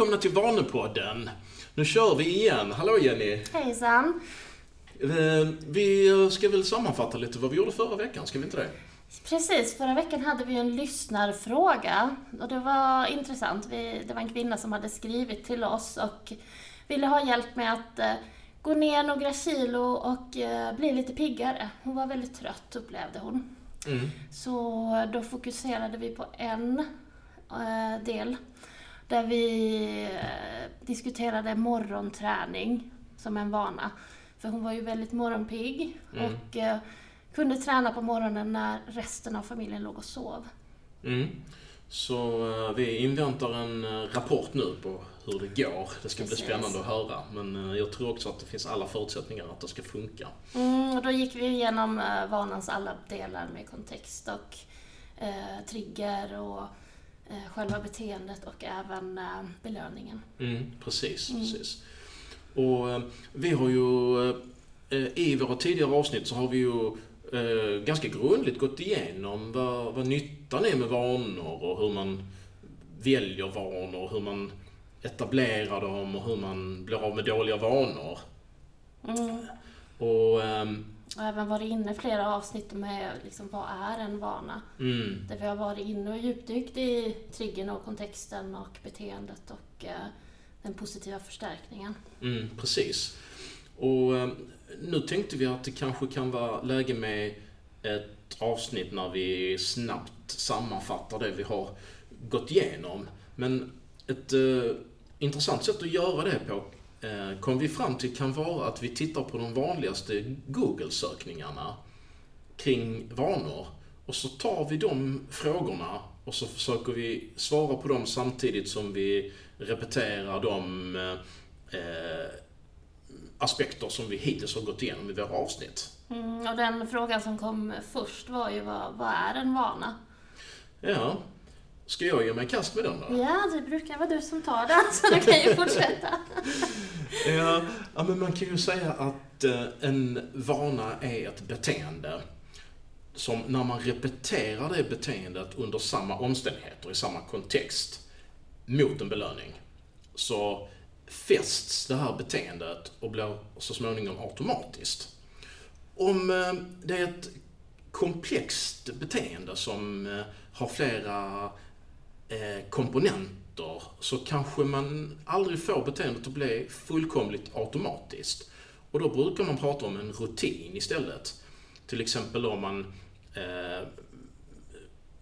Välkomna till Vanepodden. Nu kör vi igen. Hallå Jenny. Hejsan. Eh, Vi ska väl sammanfatta lite vad vi gjorde förra veckan, ska vi inte det? Precis, förra veckan hade vi en lyssnarfråga och det var intressant. Vi, det var en kvinna som hade skrivit till oss och ville ha hjälp med att eh, gå ner några kilo och eh, bli lite piggare. Hon var väldigt trött upplevde hon. Mm. Så då fokuserade vi på en del där vi eh, diskuterade morgonträning som en vana. För hon var ju väldigt morgonpigg Mm. och eh, kunde träna på morgonen när resten av familjen låg och sov. Mm. Så eh, vi inväntar en rapport nu på hur det går. Det ska Precis. bli spännande att höra. Men eh, jag tror också att det finns alla förutsättningar att det ska funka. Mm, och då gick vi igenom vanans alla delar med kontext och trigger och själva beteendet och även eh, belöningen. Mm, precis, Mm. precis. Och eh, vi har ju eh, i våra tidigare avsnitt så har vi ju eh, ganska grundligt gått igenom vad, vad nyttan är med vanor och hur man väljer vanor, hur man etablerar dem och hur man blir av med dåliga vanor. Mm. Och ehm, Och även varit inne i flera avsnitt med liksom, vad är en vana? mm, Där vi har varit inne och djupdykt i triggern och kontexten och beteendet och eh, den positiva förstärkningen. Mm, precis. Och eh, nu tänkte vi att det kanske kan vara läge med ett avsnitt när vi snabbt sammanfattar det vi har gått igenom. Men ett eh, intressant sätt att göra det på kom vi fram till kan vara att vi tittar på de vanligaste Google-sökningarna kring vanor. Och så tar vi de frågorna och så försöker vi svara på dem samtidigt som vi repeterar de eh, eh, aspekter som vi hittills har gått igenom i våra avsnitt. Mm, och den frågan som kom först var ju vad, vad är en vana? Ja, ska jag ge mig i kast med den då? Ja, det brukar vara du som tar den, så du kan ju fortsätta. Ja, men man kan ju säga att eh, en vana är ett beteende som när man repeterar det beteendet under samma omständigheter, i samma kontext, mot en belöning, så fästs det här beteendet och blir så småningom automatiskt. Om eh, det är ett komplext beteende som eh, har flera Eh, komponenter så kanske man aldrig får beteendet att bli fullkomligt automatiskt. Och då brukar man prata om en rutin istället. Till exempel om man eh,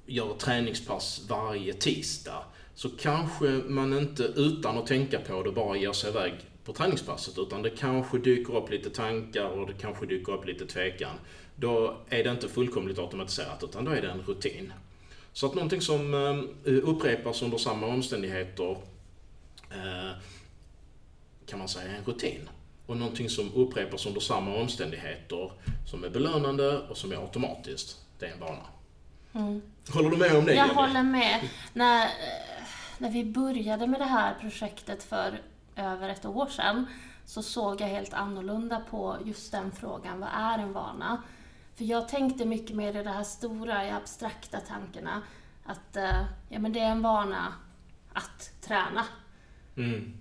gör ett träningspass varje tisdag så kanske man inte utan att tänka på det bara ger sig iväg på träningspasset utan det kanske dyker upp lite tankar och det kanske dyker upp lite tvekan. Då är det inte fullkomligt automatiserat utan då är det en rutin. Så att någonting som eh, upprepas under samma omständigheter eh, kan man säga är en rutin. Och någonting som upprepas under samma omständigheter som är belönande och som är automatiskt, det är en vana. Mm. Håller du med om det Jag Jenny? håller med. När, eh, när vi började med det här projektet för över ett år sedan så såg jag helt annorlunda på just den frågan, vad är en vana? För jag tänkte mycket mer i det här stora, i abstrakta tankarna. Att eh, ja, men det är en vana att träna. Mm.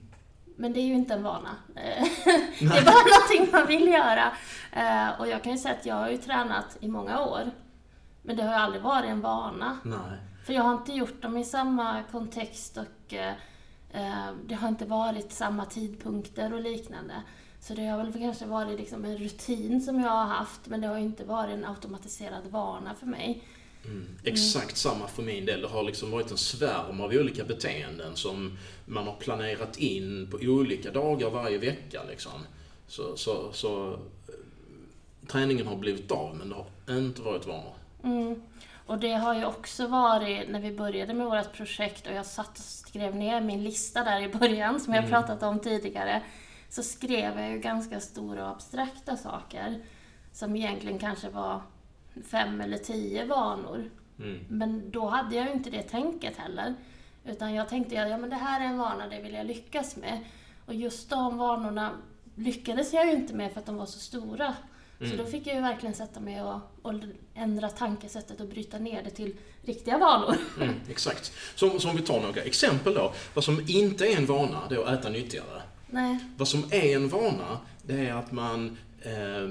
Men det är ju inte en vana. Det är bara någonting man vill göra. Eh, Och jag kan ju säga att jag har ju tränat i många år. Men det har ju aldrig varit en vana. Nej. För jag har inte gjort dem i samma kontext och eh, det har inte varit samma tidpunkter och liknande. Så det har väl kanske varit liksom en rutin som jag har haft men det har inte varit en automatiserad vana för mig. Mm. Exakt samma för min del. Det har liksom varit en svärm av olika beteenden som man har planerat in på olika dagar varje vecka. Liksom. Så, så, så eh, träningen har blivit av men det har inte varit vanor. Mm. Och det har ju också varit när vi började med vårt projekt och jag satt och skrev ner min lista där i början som jag Mm. pratat om tidigare. Så skrev jag ju ganska stora och abstrakta saker som egentligen kanske var fem eller tio vanor. Mm. Men då hade jag ju inte det tänket heller. Utan jag tänkte att ja, men det här är en vana, det vill jag lyckas med. Och just de vanorna lyckades jag ju inte med för att de var så stora. Så då fick jag ju verkligen sätta mig och, och ändra tankesättet och bryta ner det till riktiga vanor. Mm, exakt. Så, så om vi tar några exempel då. Vad som inte är en vana, det är att äta nyttigare. Nej, Vad som är en vana, det är att man eh,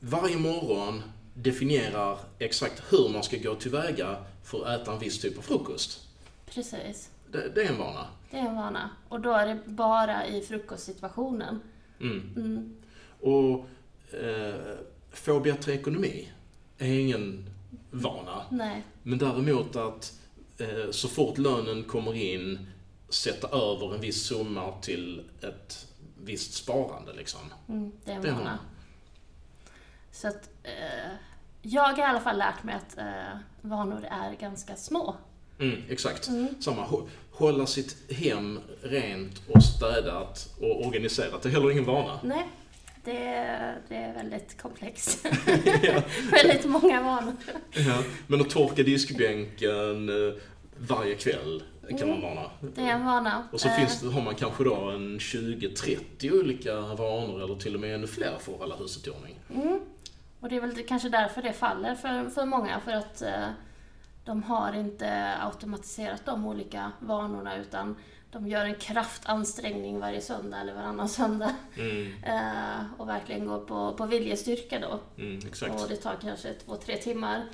varje morgon definierar exakt hur man ska gå tillväga för att äta en viss typ av frukost. precis. Det, det är en vana. Det är en vana. Och då är det bara i frukostsituationen. Mm. Mm. Och eh, få bättre ekonomi är ingen vana. Nej, Men däremot att eh, så fort lönen kommer in sätta över en viss summa till ett visst sparande liksom. mm, det är Det är vana. Så att eh, jag har i alla fall lärt mig att eh, vanor är ganska små. Mm, exakt. Mm. Samma. hå- Hålla sitt hem rent och städat och organiserat är heller ingen vana. Nej, det, det är väldigt komplext. väldigt många vanor. Ja. Men att torka diskbänken eh, varje kväll kan vara vana. Det är en vana. Och så Eh, finns det, har man kanske då en 20-30 olika vanor eller till och med ännu fler för att hålla huset i ordning. Mm. Och det är väl kanske därför det faller för, för många, för att eh, de har inte automatiserat de olika vanorna utan de gör en kraftansträngning varje söndag eller varannan söndag Mm, eh, och verkligen går på, på viljestyrka då. mm. Och det tar kanske två, tre timmar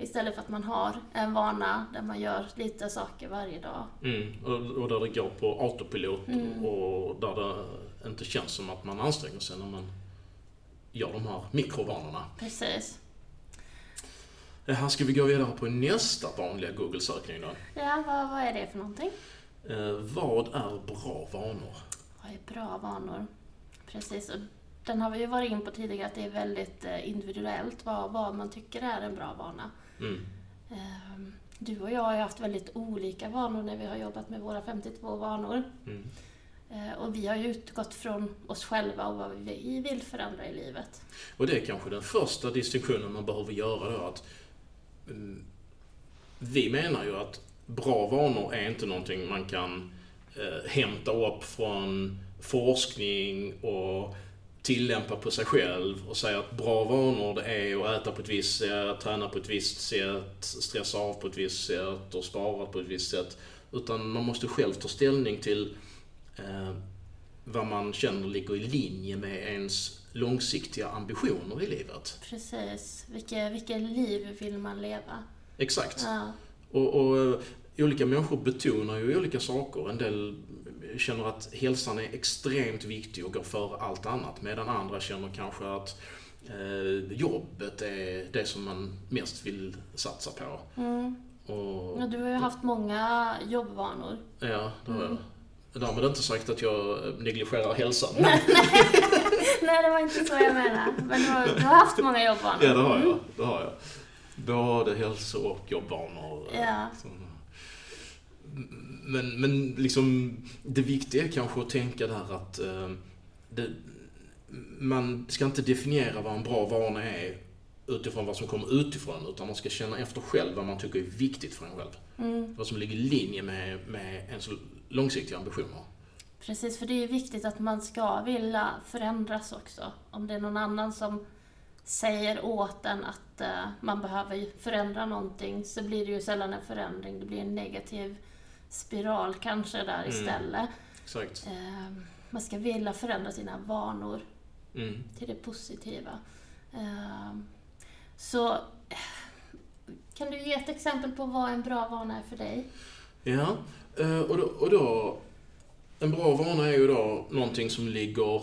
istället för att man har en vana där man gör lite saker varje dag. Mm, och, och där det går på autopilot Mm. och där det inte känns som att man anstränger sig när man gör de här mikrovanorna. Precis. Här ska vi gå vidare på nästa vanliga Google-sökning då. Ja, vad, vad är det för någonting? Eh, vad är bra vanor? Vad är bra vanor? Precis, och den har vi ju varit in på tidigare att det är väldigt eh, individuellt vad, vad man tycker är en bra vana. Mm, Ehm, Du och jag har ju haft väldigt olika vanor när vi har jobbat med våra 52 vanor. mm, Eh, Och vi har ju utgått från oss själva och vad vi vill förändra i livet. Och det är kanske den första distinktionen man behöver göra då att mm, vi menar ju att bra vanor är inte någonting man kan eh, hämta upp från forskning och tillämpa på sig själv och säga att bra vanor det är att äta på ett visst sätt, träna på ett visst sätt, stressa av på ett visst sätt och spara på ett visst sätt. Utan man måste själv ta ställning till eh, vad man känner ligger i linje med ens långsiktiga ambitioner i livet. Precis. Vilket, liv vill man leva? Exakt. Ja, Och, och olika människor betonar ju olika saker. En del känner att hälsan är extremt viktig och går före allt annat. Medan andra känner kanske att eh, jobbet är det som man mest vill satsa på. mm. Och, ja du har ju haft många jobbvanor. ja, det har jag. Mm. Därmed inte sagt att jag negligerar hälsan. Nej, det var inte så jag menade. Men du har, du har haft många jobbvanor. Ja, det har Mm. jag. Det har jag. Både hälso och jobbvanor. Ja. Så- Men, men liksom, det viktiga är kanske att tänka där att eh, det, man ska inte definiera vad en bra vana är utifrån vad som kommer utifrån, utan man ska känna efter själv vad man tycker är viktigt för en själv. Mm. Vad som ligger i linje med, med ens långsiktiga ambitioner. Precis, för det är ju viktigt att man ska vilja förändras också. Om det är någon annan som säger åt en att eh, man behöver förändra någonting så blir det ju sällan en förändring. Det blir en negativ spiral kanske där Mm. istället. Exakt. Eh, man ska vilja förändra sina vanor Mm. till det positiva. Eh, så kan du ge ett exempel på vad en bra vana är för dig? Ja, eh, och då, och då... En bra vana är ju då någonting som ligger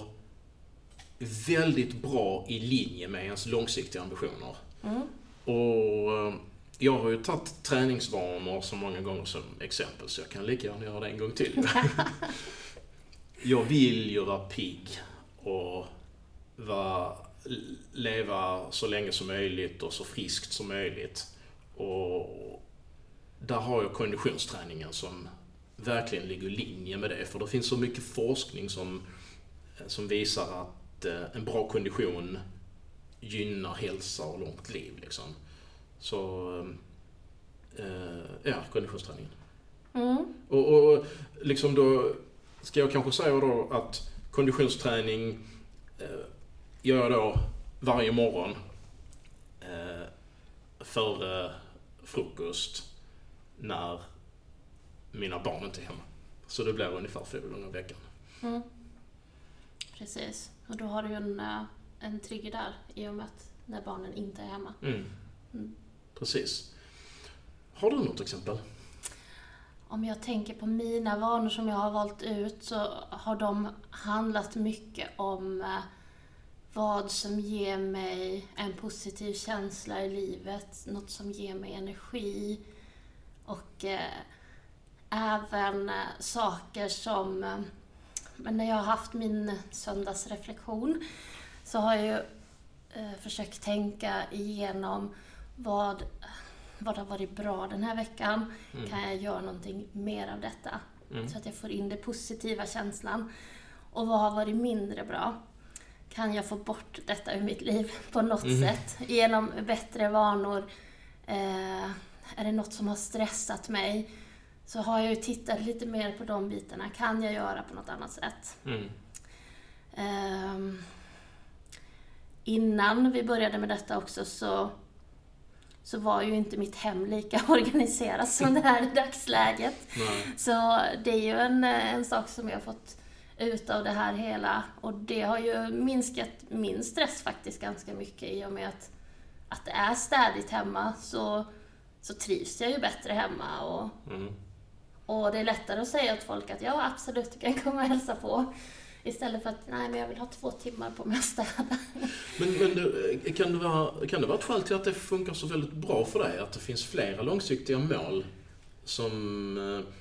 väldigt bra i linje med ens långsiktiga ambitioner. Mm. Och eh, jag har ju tagit träningsvanor så många gånger som exempel, så jag kan lika gärna göra det en gång till. jag vill ju vara pigg och vara, leva så länge som möjligt och så friskt som möjligt. Och där har jag konditionsträningen som verkligen ligger i linje med det. För det finns så mycket forskning som, som visar att eh, en bra kondition gynnar hälsa och långt liv. Liksom. Så, eh, ja, konditionsträningen. Mm. Och, och liksom då ska jag kanske säga då att konditionsträning eh, gör jag då varje morgon eh, före frukost när mina barn inte är hemma. Så det blir ungefär fyra gånger i veckan. Mm. Precis. Och då har du ju en, eh, en trigger där i och med att när barnen inte är hemma. Mm. Mm. Precis. Har du något exempel? Om jag tänker på mina vanor som jag har valt ut så har de handlat mycket om eh, vad som ger mig en positiv känsla i livet, något som ger mig energi och eh, även eh, saker som... Men när jag har haft min söndagsreflektion så har jag ju försökt tänka igenom vad, vad har varit bra den här veckan? Mm. Kan jag göra någonting mer av detta? Mm. Så att jag får in den positiva känslan. Och vad har varit mindre bra? Kan jag få bort detta ur mitt liv på något Mhm. sätt? Genom bättre vanor? Eh, är det något som har stressat mig? Så har jag ju tittat lite mer på de bitarna. Kan jag göra på något annat sätt? Mm. Ehm, innan vi började med detta också så, så var ju inte mitt hem lika organiserat som det är i dagsläget. Nej. Så det är ju en, en sak som jag har fått ut av det här hela och det har ju minskat min stress faktiskt ganska mycket i och med att, att det är städigt hemma så, så trivs jag ju bättre hemma och, Mm. och det är lättare att säga åt folk att ja absolut, du kan komma och hälsa på. Istället för att nej men jag vill ha två timmar på mig att städa. Men, men du, kan, det vara, kan det vara ett skäl till att det funkar så väldigt bra för dig? Att det finns flera långsiktiga mål som eh,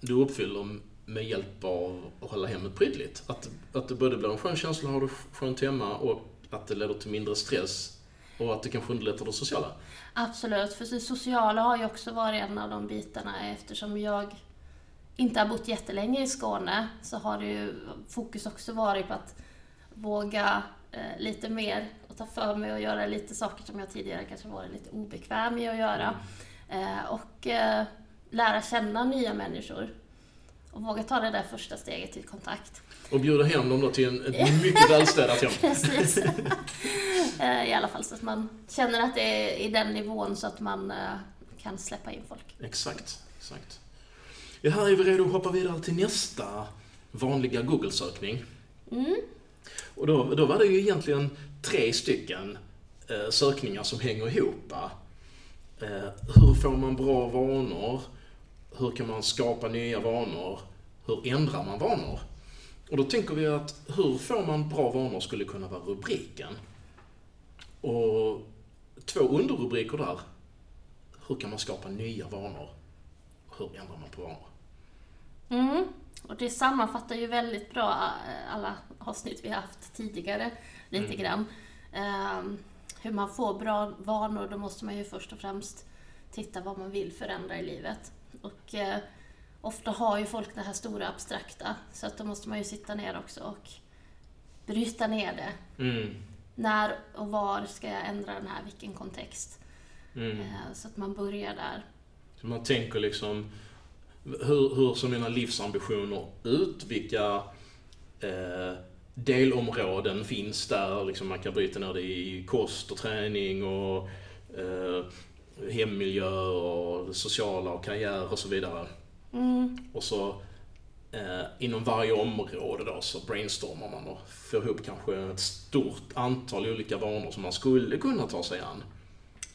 du uppfyller med hjälp av att hålla hemmet prydligt? Att, att det både blir en skön känsla att ha det skönt hemma och att det leder till mindre stress och att det kanske underlättar det sociala? Absolut, för det sociala har ju också varit en av de bitarna eftersom jag inte har bott jättelänge i Skåne så har det ju fokus också varit på att våga eh, lite mer och ta för mig och göra lite saker som jag tidigare kanske varit lite obekväm i att göra. Eh, och eh, lära känna nya människor. Och våga ta det där första steget till kontakt. Och bjuda hem dem då till en, ett mycket välstädat hem. Precis. Eh, I alla fall så att man känner att det är i den nivån så att man eh, kan släppa in folk. Exakt, exakt. Ja, här är vi redo att hoppa vidare till nästa vanliga Google-sökning. Mm. Och då, då var det ju egentligen tre stycken eh, sökningar som hänger ihop. Eh, hur får man bra vanor? Hur kan man skapa nya vanor? Hur ändrar man vanor? Och då tänker vi att hur får man bra vanor skulle kunna vara rubriken. Och två underrubriker där. Hur kan man skapa nya vanor? Hur ändrar man på vanor? Mm. Och det sammanfattar ju väldigt bra eh, alla avsnitt vi har haft tidigare, lite Mm. grann. Ehm, hur man får bra vanor, då måste man ju först och främst titta vad man vill förändra i livet. Och eh, ofta har ju folk det här stora abstrakta, så att då måste man ju sitta ner också och bryta ner det. Mm. När och var ska jag ändra den här, vilken kontext? Mm. Eh, så att man börjar där. Så man tänker liksom, hur, hur ser mina livsambitioner ut? Vilka eh, delområden finns där? Liksom man kan bryta ner det i kost och träning och eh, hemmiljö och sociala och karriär och så vidare. Mm. Och så eh, inom varje område då så brainstormar man och får ihop kanske ett stort antal olika vanor som man skulle kunna ta sig an.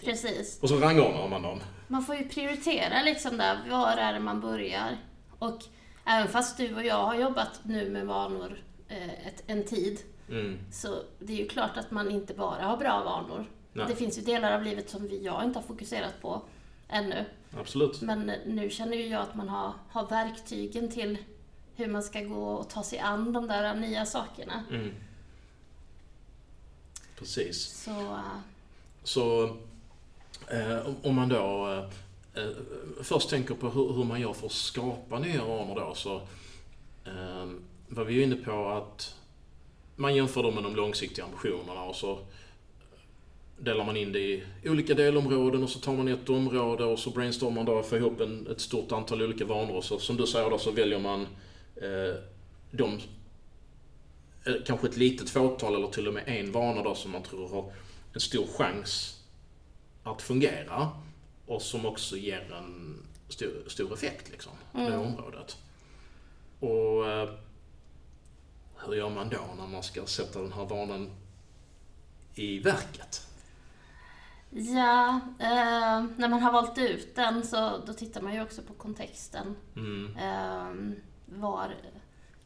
Precis. Och så rangordnar man dem. Man får ju prioritera liksom där, var är det man börjar? Och även fast du och jag har jobbat nu med vanor eh, ett, en tid, Mm. så det är ju klart att man inte bara har bra vanor. Nej. Det finns ju delar av livet som vi, jag inte har fokuserat på ännu. Absolut. Men nu känner ju jag att man har, har verktygen till hur man ska gå och ta sig an de där nya sakerna. Mm. Precis. Så eh, Så eh, om- om man då eh, först tänker på hur, hur man gör för att skapa nya vanor då så eh, var vi ju inne på att man jämför dem med de långsiktiga ambitionerna och så delar man in det i olika delområden och så tar man ett område och så brainstormar man då för ihop en, ett stort antal olika vanor och så. Som du säger då så väljer man eh, de eh, kanske ett litet fåtal eller till och med en vana då som man tror har en stor chans att fungera och som också ger en stor, stor effekt liksom, på det området. Och eh, hur gör man då när man ska sätta den här vanan i verket? Ja, eh, när man har valt ut den så då tittar man ju också på kontexten. Mm, Eh, var,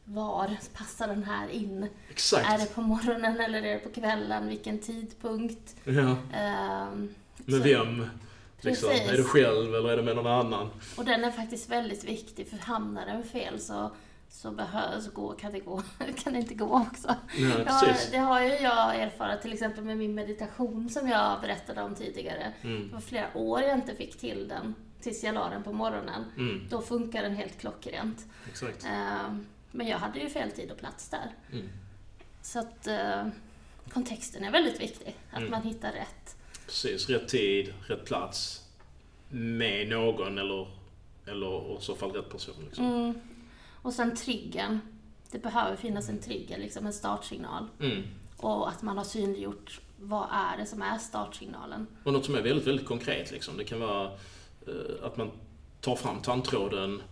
var passar den här in? exakt. Är det på morgonen eller är det på kvällen? Vilken tidpunkt? Ja, Eh, med så- vem? Liksom, är det själv eller är det med någon annan? Och den är faktiskt väldigt viktig för hamnar den fel så, så behövs gå, kan det gå, kan det inte gå också. Ja, precis. det har ju jag erfarit till exempel med min meditation som jag berättade om tidigare. Mm, Det var flera år jag inte fick till den tills jag la den på morgonen. mm, Då funkar den helt klockrent. exakt. Eh, Men jag hade ju fel tid och plats där. Mm. Så att eh, kontexten är väldigt viktig. Att Mm. man hittar rätt. Precis, rätt tid, rätt plats. Med någon eller, eller i så fall rätt person. Liksom. Mm. Och sen triggern. Det behöver finnas en trigger, liksom en startsignal. Mm. Och att man har synliggjort vad är det som är startsignalen. Och något som är väldigt, väldigt konkret. Liksom. Det kan vara eh, att man tar fram tandtråden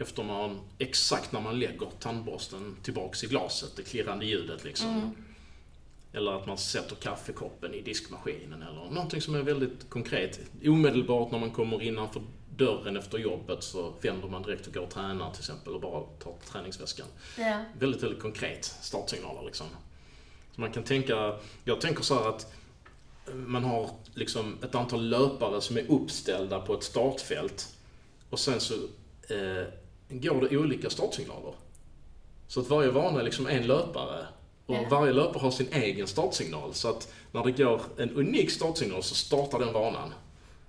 efter man, exakt när man lägger tandborsten tillbaks i glaset, det klirrande ljudet. Liksom. Mm. Eller att man sätter kaffekoppen i diskmaskinen eller någonting som är väldigt konkret. Omedelbart när man kommer innanför dörren efter jobbet så vänder man direkt och går och tränar till exempel och bara tar träningsväskan. Ja. Väldigt, väldigt konkret startsignaler liksom. Så man kan tänka, jag tänker så här att man har liksom ett antal löpare som är uppställda på ett startfält och sen så eh, går det olika startsignaler. Så att varje vana är liksom en löpare och Ja. varje löpare har sin egen startsignal. Så att när det går en unik startsignal så startar den vanan.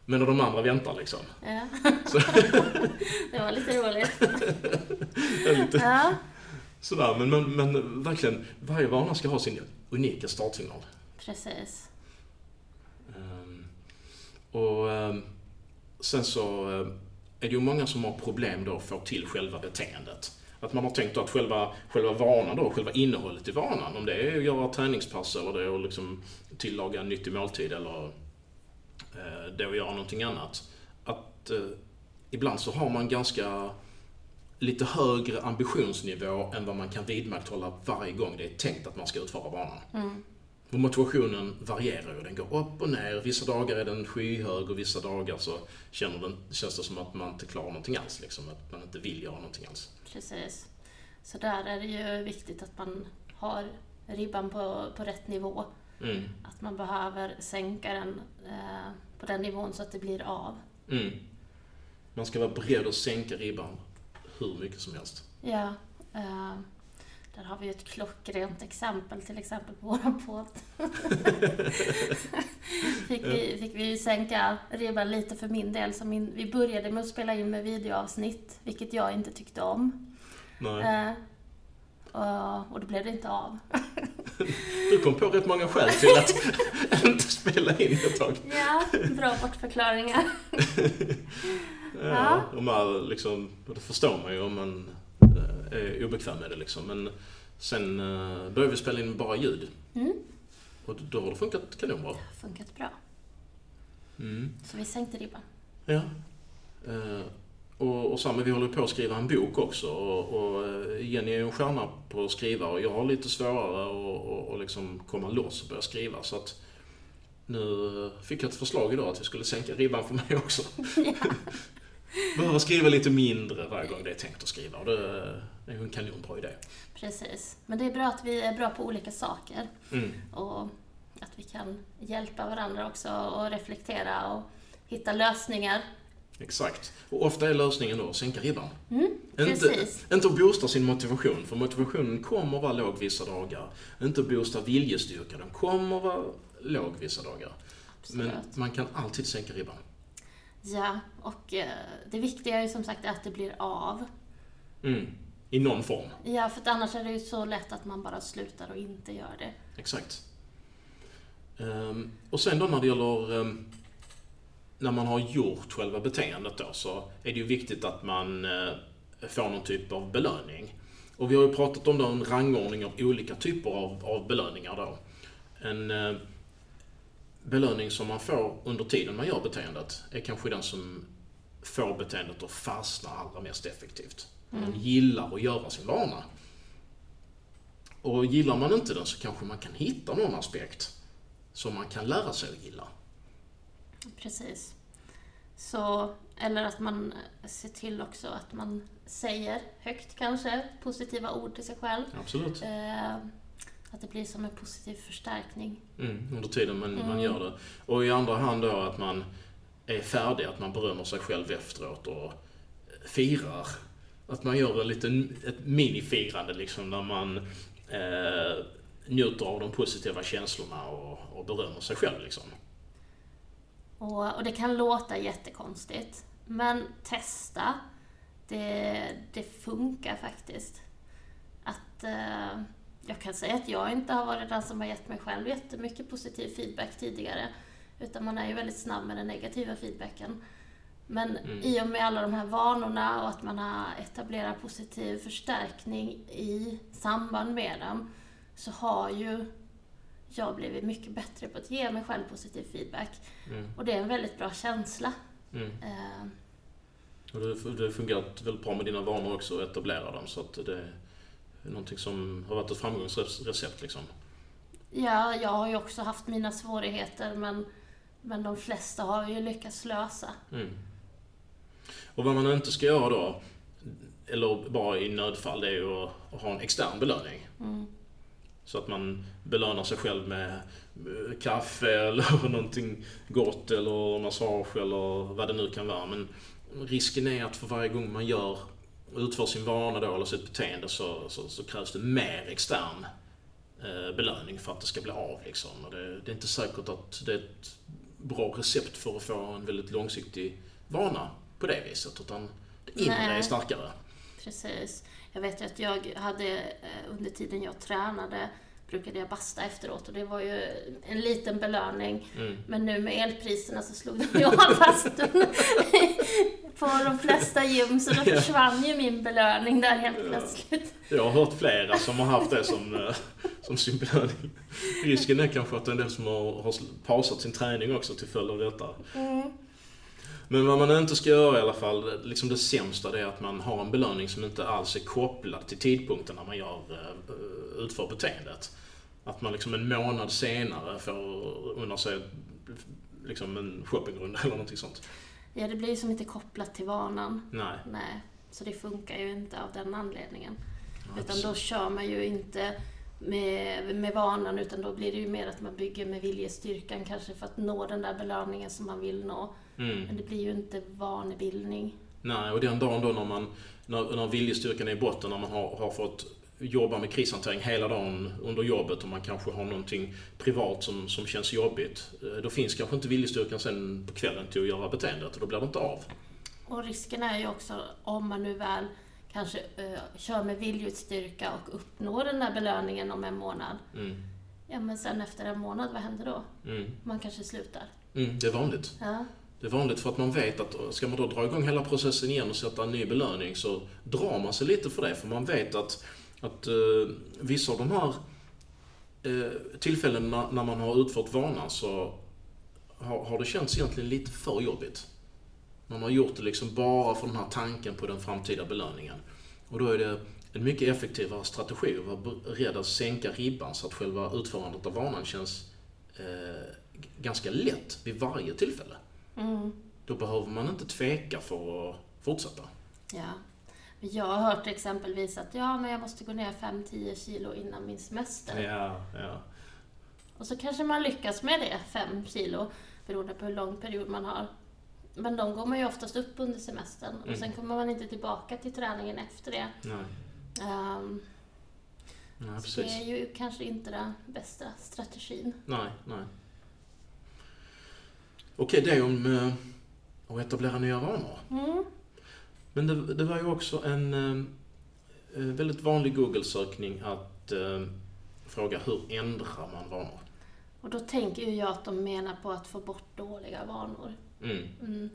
Men när de andra väntar liksom. ja. Så, det var lite roligt. lite Ja, sådär, men, men, men verkligen, varje vana ska ha sin unika startsignal. precis. Ehm, och ehm, sen så ehm, är det ju många som har problem då att få till själva beteendet. Att man har tänkt att själva, själva vanan då, själva innehållet i vanan, om det är att göra träningspass eller det är att liksom tillaga en nyttig måltid eller eh, det är att göra någonting annat. Att eh, ibland så har man ganska lite högre ambitionsnivå än vad man kan vidmakthålla varje gång det är tänkt att man ska utföra vanan. Mm. Och motivationen varierar ju. Den går upp och ner. Vissa dagar är den skyhög och vissa dagar så känner den, känns det som att man inte klarar någonting alls. Liksom. Att man inte vill göra någonting alls. Precis. Så där är det ju viktigt att man har ribban på, på rätt nivå. Mm. Att man behöver sänka den eh, på den nivån så att det blir av. Mm. Man ska vara beredd att sänka ribban hur mycket som helst. Ja. Eh, där har vi ju ett klockrent exempel till exempel på våran podd. fick, vi, fick vi sänka ribban lite för min del. Så min, vi började med att spela in med videoavsnitt, vilket jag inte tyckte om. Nej. Eh, och, då blev det inte av. Du kom på rätt många skäl till att inte spela in ett tag. Ja, bra bortförklaringar. Ja, Ja. och man liksom, det förstår man ju om man är obekväm med det liksom. Men sen eh, började vi spela in bara ljud. Mm. Och då har det funkat kanonbra. Funkat bra. Mm. Så vi sänkte ribban. Ja. Eh, och, och samma, vi håller på att skriva en bok också och, och eh, Jenny är ju en stjärna på att skriva och jag har lite svårare att och, och liksom komma loss och börja skriva så att nu eh, fick jag ett förslag idag att vi skulle sänka ribban för mig också. Behöva skriva lite mindre varje gång det är tänkt att skriva och det är ju en kanonbra idé. Precis. Men det är bra att vi är bra på olika saker. Mm. Och att vi kan hjälpa varandra också och reflektera och hitta lösningar. Exakt. Och ofta är lösningen då att sänka ribban. Mm, Inte, inte att boosta sin motivation, för motivationen kommer vara låg vissa dagar. Inte att boosta viljestyrka, den kommer vara låg vissa dagar. Men Absolut. man kan alltid sänka ribban. Ja, och eh, det viktiga är ju som sagt att det blir av. Mm. I någon form. Ja, för annars är det ju så lätt att man bara slutar och inte gör det. Exakt. Ehm, och sen då när det gäller ehm, när man har gjort själva beteendet då så är det ju viktigt att man eh, får någon typ av belöning. Och vi har ju pratat om då en rangordning av olika typer av, av belöningar då. En eh, belöning som man får under tiden man gör beteendet är kanske den som får beteendet att fastna allra mest effektivt. Man gillar att göra sin vana. Och gillar man inte den så kanske man kan hitta någon aspekt som man kan lära sig att gilla. Precis. Så, eller att man ser till också att man säger högt kanske positiva ord till sig själv. Absolut. Eh, att det blir som en positiv förstärkning. Mm, under tiden man, man Mm. gör det. Och i andra hand då att man är färdig, att man berömmer sig själv efteråt och firar. Att man gör en liten, ett minifirande liksom när man eh, njuter av de positiva känslorna och, och berömmer sig själv liksom. Och, och det kan låta jättekonstigt, men testa. Det, det funkar faktiskt. Att eh, jag kan säga att jag inte har varit den som har gett mig själv jättemycket positiv feedback tidigare. Utan man är ju väldigt snabb med den negativa feedbacken. Men Mm. i och med alla de här vanorna och att man har etablerat positiv förstärkning i samband med dem så har ju jag blivit mycket bättre på att ge mig själv positiv feedback. Mm, Och det är en väldigt bra känsla. mm. Eh, Och det, det har fungerat väldigt bra med dina vanor också, att etablera dem. Så att det någonting som har varit ett framgångsrecept liksom. Ja, jag har ju också haft mina svårigheter men, men de flesta har ju lyckats lösa. Mm. Och vad man inte ska göra då, eller bara i nödfall, det är ju att, ha en extern belöning. Mm. Så att man belönar sig själv med eh, kaffe eller någonting gott eller massage eller vad det nu kan vara. Men risken är att för varje gång man gör, utför sin vana då, eller sitt beteende så, så, så krävs det mer extern eh, belöning för att det ska bli av. Liksom. Och det, det är inte säkert att det är ett bra recept för att få en väldigt långsiktig vana på det viset. Utan det inre Nej. är starkare. Precis. Jag vet att jag hade eh, under tiden jag tränade brukade jag basta efteråt och det var ju en liten belöning. Mm. Men nu med elpriserna så slog de ju av bastun på de flesta gym så då försvann ju min belöning där helt Ja. plötsligt. Jag har hört flera som har haft det som, eh, som sin belöning. Risken är kanske att en del som har, har pausat sin träning också till följd av detta. Mm. Men vad man inte ska göra i alla fall, liksom det sämsta, det är att man har en belöning som inte alls är kopplad till tidpunkten när man gör, eh, utför beteendet. Att man liksom en månad senare får unna sig liksom en shoppingrunda eller någonting sånt. Ja, det blir ju som inte kopplat till vanan. Nej. Nej, så det funkar ju inte av den anledningen. Ja, Utan då kör man ju inte med, med vanan utan då blir det ju mer att man bygger med viljestyrkan kanske för att nå den där belöningen som man vill nå. Mm. Men det blir ju inte vanebildning. Nej, och den dagen då när, man, när, när viljestyrkan är i botten, när man har, har fått jobba med krishantering hela dagen under jobbet och man kanske har någonting privat som, som känns jobbigt. eh, Då finns kanske inte viljestyrkan sen på kvällen till att göra beteendet och då blir det inte av. Och risken är ju också om man nu väl kanske eh, kör med viljestyrka och uppnår den där belöningen om en månad. Mm. Ja men sen efter en månad, vad händer då? Mm. Man kanske slutar. Mm, det är vanligt. Ja. Det är vanligt för att man vet att ska man då dra igång hela processen igen och sätta en ny belöning så drar man sig lite för det. För man vet att, att eh, vissa av de här eh, tillfällena när man har utfört vanan så har, har det känts egentligen lite för jobbigt. Man har gjort det liksom bara för den här tanken på den framtida belöningen. Och då är det en mycket effektivare strategi att vara beredd att sänka ribban så att själva utförandet av vanan känns eh, ganska lätt vid varje tillfälle. Mm. Då behöver man inte tveka för att fortsätta. Ja. Men Jag har hört exempelvis att ja, men jag måste gå ner 5-10 kilo innan min semester. Ja, ja. Och så kanske man lyckas med det, 5 kilo, beroende på hur lång period man har. Men de går man ju oftast upp under semestern och Mm. sen kommer man inte tillbaka till träningen efter det. Nej, Ehm, nej så det precis. är ju kanske inte den bästa strategin. Nej, nej. Okej, det om eh, att etablera nya vanor. Mm. Men det, det var ju också en eh, eh, väldigt vanlig Google-sökning att eh, fråga hur ändrar man vanor? Och då tänker ju jag att de menar på att få bort dåliga vanor. Mm. Mm.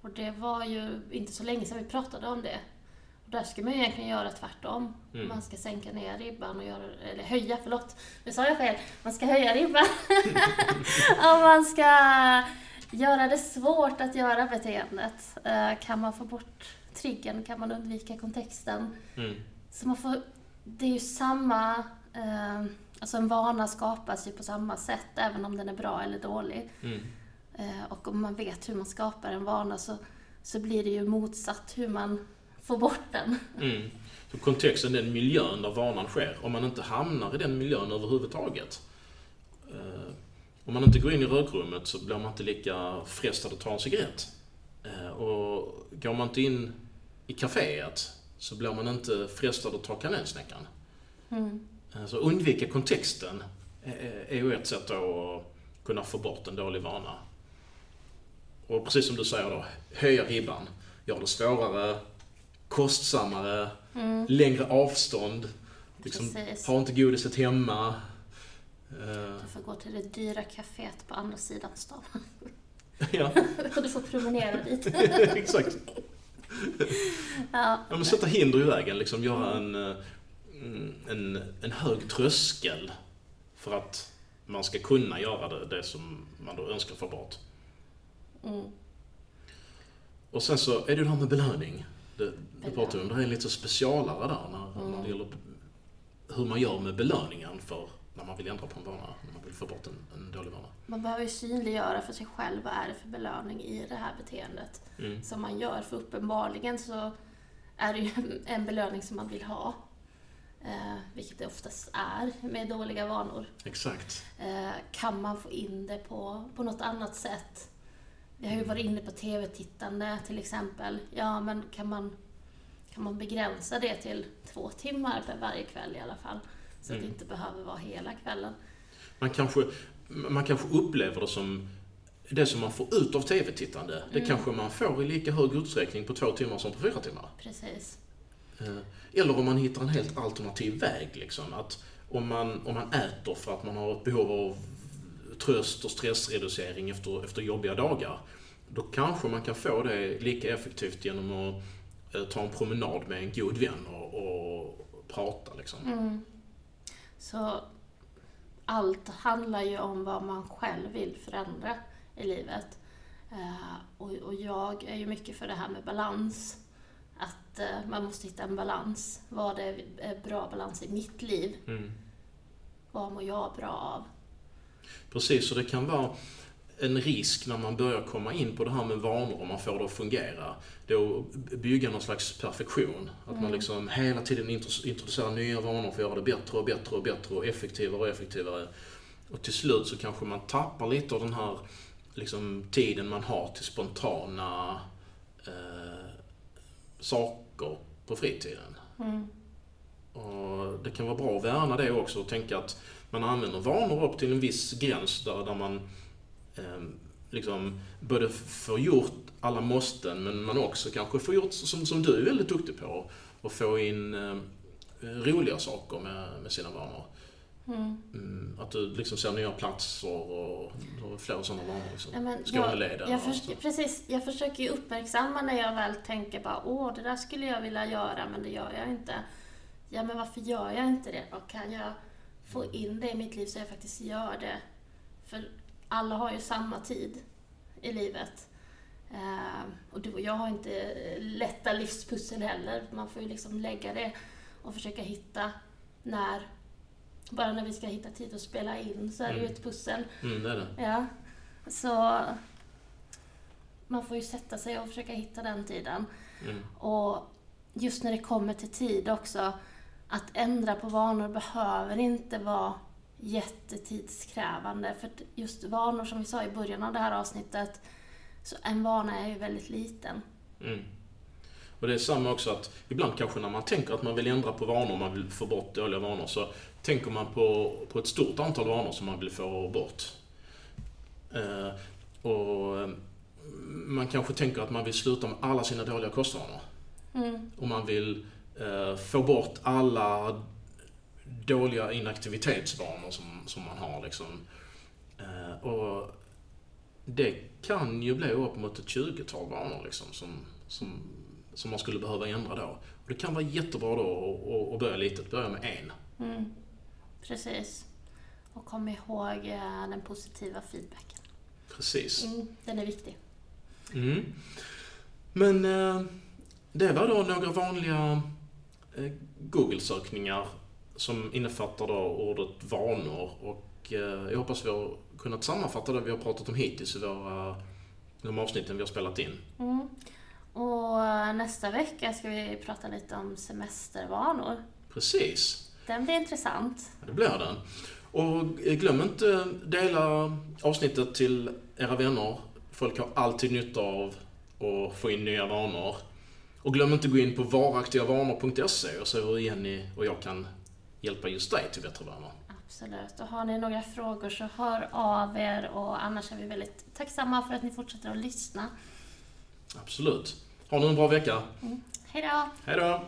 Och det var ju inte så länge sedan vi pratade om det. Och där ska man ju egentligen göra tvärtom. Mm. Man ska sänka ner ribban och göra, eller höja, förlåt. Nu sa jag fel. Man ska höja ribban. och man ska göra det svårt att göra beteendet. Eh, Kan man få bort triggern, kan man undvika kontexten. Mm. Så man får, det är ju samma, eh, alltså en vana skapas ju på samma sätt även om den är bra eller dålig. Mm. Eh, och om man vet hur man skapar en vana så, så blir det ju motsatt hur man får bort den. Mm. Så kontexten, den miljön där vanan sker, om man inte hamnar i den miljön överhuvudtaget. Eh, om man inte går in i rökrummet så blir man inte lika frestad att ta en cigarett. Eh, och går man inte in i kaféet så blir man inte frestad att ta kanelsnäckan. Mm. Eh, Så undvika kontexten är är ju ett sätt att kunna få bort en dålig vana. Och precis som du säger då, höja ribban. Gör det svårare, kostsammare, Mm. längre avstånd. Liksom, ha inte godiset hemma. Eh, Du får gå till det dyra kaféet på andra sidan stan. ja, och du får promenera dit. exakt. ja. Ja, men sätta hinder i vägen, liksom göra en, eh, mm, en, en hög tröskel för att man ska kunna göra det, det som man då önskar få bort. Mm. Och sen så är det ju det här med belöning. Det, pratar vi om, det är en lite specialare där när, Mm. när det gäller hur man gör med belöningen för när man vill ändra på en vana, när man vill få bort en, en dålig vana. Man behöver ju synliggöra för sig själv vad är det för belöning i det här beteendet Mm. som man gör. För uppenbarligen så är det ju en belöning som man vill ha. Eh, vilket det oftast är med dåliga vanor. Exakt. Eh, kan man få in det på, på något annat sätt? Vi har ju varit inne på TV-tittande till exempel. Ja, men kan man, kan man begränsa det till två timmar per varje kväll i alla fall? Så att det Mm. inte behöver vara hela kvällen. Man kanske, man kanske upplever det som det som man får ut av TV-tittande, det Mm. kanske man får i lika hög utsträckning på två timmar som på fyra timmar. Precis. Eh, Eller om man hittar en helt alternativ väg. Liksom. Att om, man, om man äter för att man har ett behov av tröst och stressreducering efter, efter jobbiga dagar. Då kanske man kan få det lika effektivt genom att eh, ta en promenad med en god vän och, och prata. Liksom. Mm. Så allt handlar ju om vad man själv vill förändra i livet. Eh, och, jag är ju mycket för det här med balans. Att eh, man måste hitta en balans. Vad är bra balans i mitt liv? Mm. Vad mår jag bra av? Precis, och det kan vara en risk när man börjar komma in på det här med vanor och man får det att fungera. Att bygga någon slags perfektion. Att man Mm. liksom hela tiden intro- introducerar nya vanor för att göra det bättre och bättre och bättre och effektivare och effektivare. Och till slut så kanske man tappar lite av den här liksom, tiden man har till spontana eh, saker på fritiden. Mm. Och det kan vara bra att värna det också och tänka att man använder vanor upp till en viss gräns där, där man liksom både får gjort alla måsten men man också kanske får gjort, som, som du är väldigt duktig på, och få in eh, roliga saker med, med sina vanor. Mm. Mm, att du liksom ser nya platser och, och fler sådana vanor. Liksom. Ja, men Skåneleden jag, och förs- så. precis, jag försöker ju uppmärksamma när jag väl tänker bara åh, det där skulle jag vilja göra men det gör jag inte. Ja, men varför gör jag inte det då? Kan jag få in det i mitt liv så jag faktiskt gör det? För alla har ju samma tid i livet. Eh, och du och jag har inte lätta livspussel heller. Man får ju liksom lägga det och försöka hitta när, bara när vi ska hitta tid att spela in så är det ju Mm. ett pussel. Mm, det det. Ja, så man får ju sätta sig och försöka hitta den tiden. Mm. Och just när det kommer till tid också, att ändra på vanor behöver inte vara jättetidskrävande. För just vanor, som vi sa i början av det här avsnittet, så en vana är ju väldigt liten. Mm. Och det är samma också att ibland kanske när man tänker att man vill ändra på vanor, man vill få bort dåliga vanor, så tänker man på, på ett stort antal vanor som man vill få bort. Eh, och eh, man kanske tänker att man vill sluta med alla sina dåliga kostvanor. Mm. Och man vill eh, få bort alla dåliga inaktivitetsvanor som, som man har. Liksom. Eh, och det kan ju bli upp mot ett 20-tal vanor liksom, som, som som man skulle behöva ändra då. Och det kan vara jättebra då att- att börja litet, börja med en. Mm. Precis. Och kom ihåg eh, den positiva feedbacken. Precis. Mm, den är viktig. Mm. Men eh, det var då några vanliga eh, Google-sökningar som innefattar då ordet vanor och eh, jag hoppas vi har kunnat sammanfatta det vi har pratat om hittills i våra, de avsnitten vi har spelat in. Mm. Och eh, nästa vecka ska vi prata lite om semestervanor. Precis, Den blir intressant. det blir den. Och eh, glöm inte dela avsnittet till era vänner. Folk har alltid nytta av att få in nya vanor. Och glöm inte gå in på varaktigavanor.se och se hur Jenny och jag kan hjälpa just dig till bättre vanor. Absolut. Och har ni några frågor så hör av er och annars är vi väldigt tacksamma för att ni fortsätter att lyssna. Absolut. Ha nu en bra vecka. Hej då! Hej då!